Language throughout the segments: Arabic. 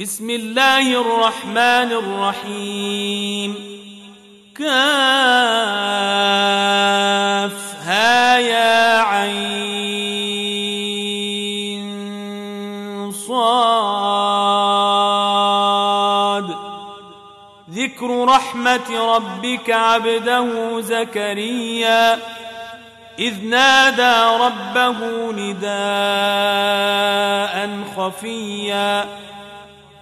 بسم الله الرحمن الرحيم. كاف ها يا عين. صاد. ذكر رحمة ربك عبده زكريا. إذ نادى ربه نداء خفيا.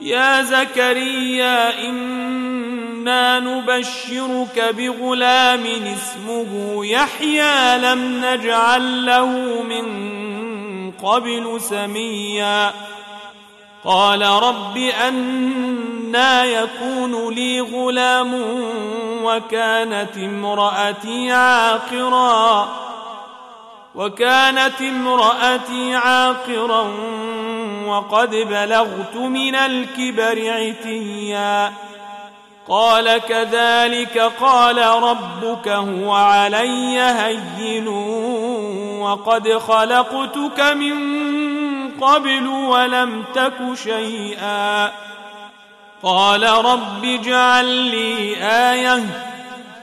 يا زكريا إنا نبشرك بغلام اسمه يحيى لم نجعل له من قبل سميا. قال رب أنا يكون لي غلام وكانت امرأتي عاقرا. وكانت امرأتي عاقرا وقد بلغت من الكبر عتيا. قال كذلك قال ربك هو علي هين وقد خلقتك من قبل ولم تك شيئا. قال رب اجعل لي آية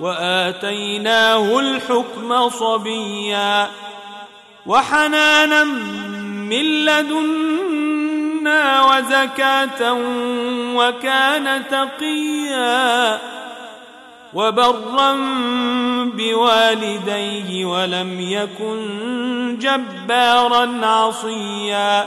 وآتيناه الحكم صبيا وحنانا من لدنا وزكاة وكان تقيا وبرا بوالديه ولم يكن جبارا عصيا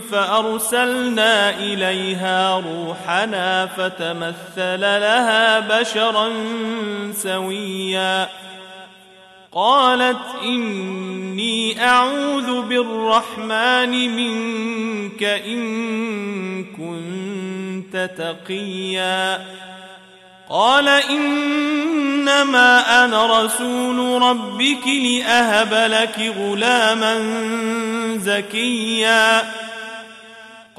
فأرسلنا إليها روحنا فتمثل لها بشرا سويا. قالت إني أعوذ بالرحمن منك إن كنت تقيا. قال إنما أنا رسول ربك لأهب لك غلاما زكيا.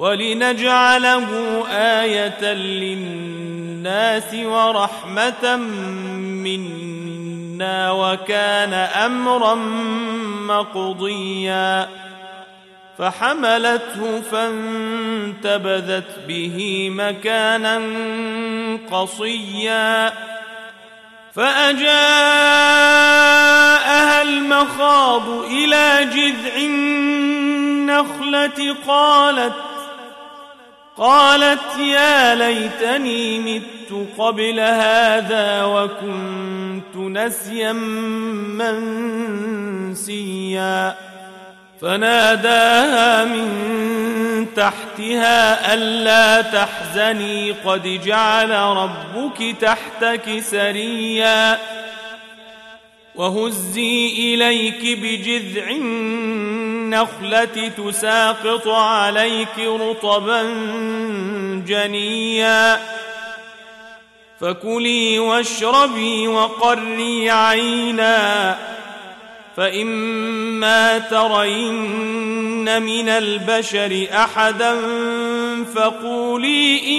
ولنجعله آية للناس ورحمة منا وكان أمرا مقضيا. فحملته فانتبذت به مكانا قصيا. فأجاءها المخاض إلى جذع النخلة قالت قالت يا ليتني مت قبل هذا وكنت نسيا منسيا. فناداها من تحتها ألا تحزني قد جعل ربك تحتك سريا. وهزي إليك بجذع النخلة تساقط عليك رطبا جنيا. فكلي واشربي وقري عينا. فإما ترين من البشر أحدا فقولي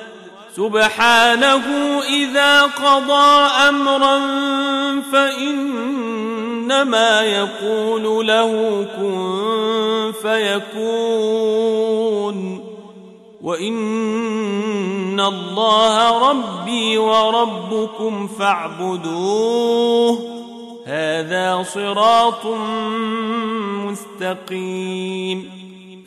سبحانه إذا قضى أمرا فإنما يقول له كن فيكون وإن الله ربي وربكم فاعبدوه هذا صراط مستقيم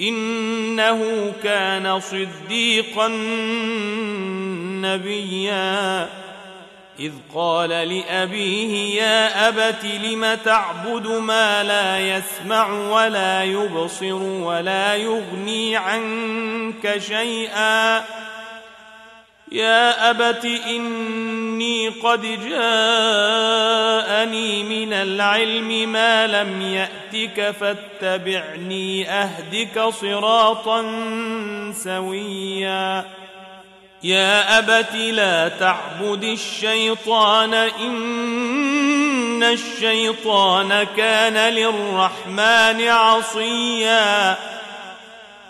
إنه كان صديقا نبيا. إذ قال لأبيه يا أبت لم تعبد ما لا يسمع ولا يبصر ولا يغني عنك شيئا؟ يا أبت إني قد جاءني من العلم ما لم يأتك فاتبعني أهدك صراطا سويا. يا أبت لا تعبد الشيطان إن الشيطان كان للرحمن عصيا.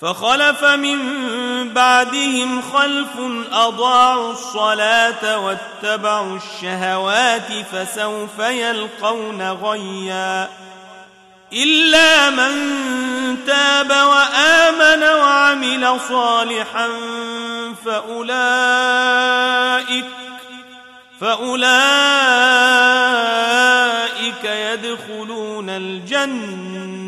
فخلف من بعدهم خلف أضاعوا الصلاة واتبعوا الشهوات فسوف يلقون غيا. إلا من تاب وآمن وعمل صالحا فاولئك فأولئك يدخلون الجنة.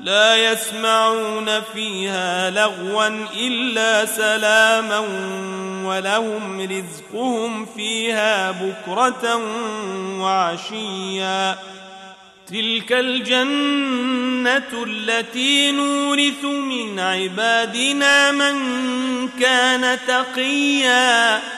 لا يسمعون فيها لغوا إلا سلاما ولهم رزقهم فيها بكرة وعشيا. تلك الجنة التي نورث من عبادنا من كان تقيا.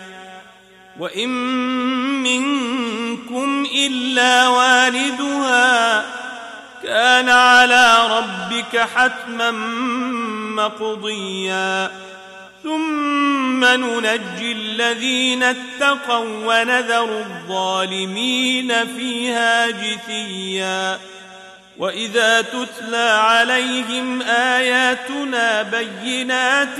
وإن منكم إلا والدها كان على ربك حتما مقضيا. ثم ننجي الذين اتقوا ونذر الظالمين فيها جثيا. وإذا تتلى عليهم آياتنا بينات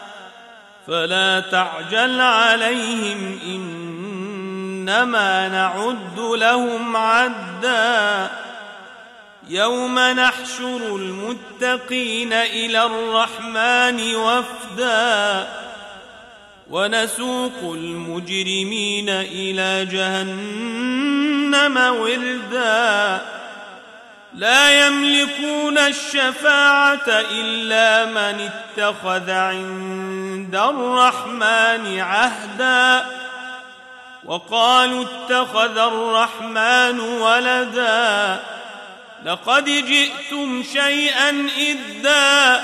فلا تعجل عليهم إنما نعد لهم عدا. يوم نحشر المتقين إلى الرحمن وفدا. ونسوق المجرمين إلى جهنم وردا. لا يملكون الشفاعة إلا من اتخذ عند الرحمن عهدا. وقالوا اتخذ الرحمن ولدا. لقد جئتم شيئا إدا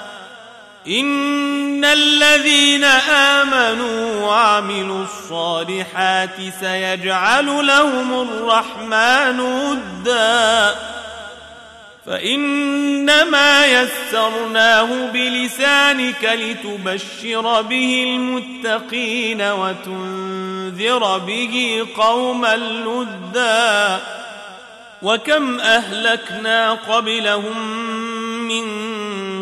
ان الذين امنوا وعملوا الصالحات سيجعل لهم الرحمن ودا فإنما يسرناه بلسانك لتبشر به المتقين وتنذر به قوما لدا وكم أهلكنا قبلهم من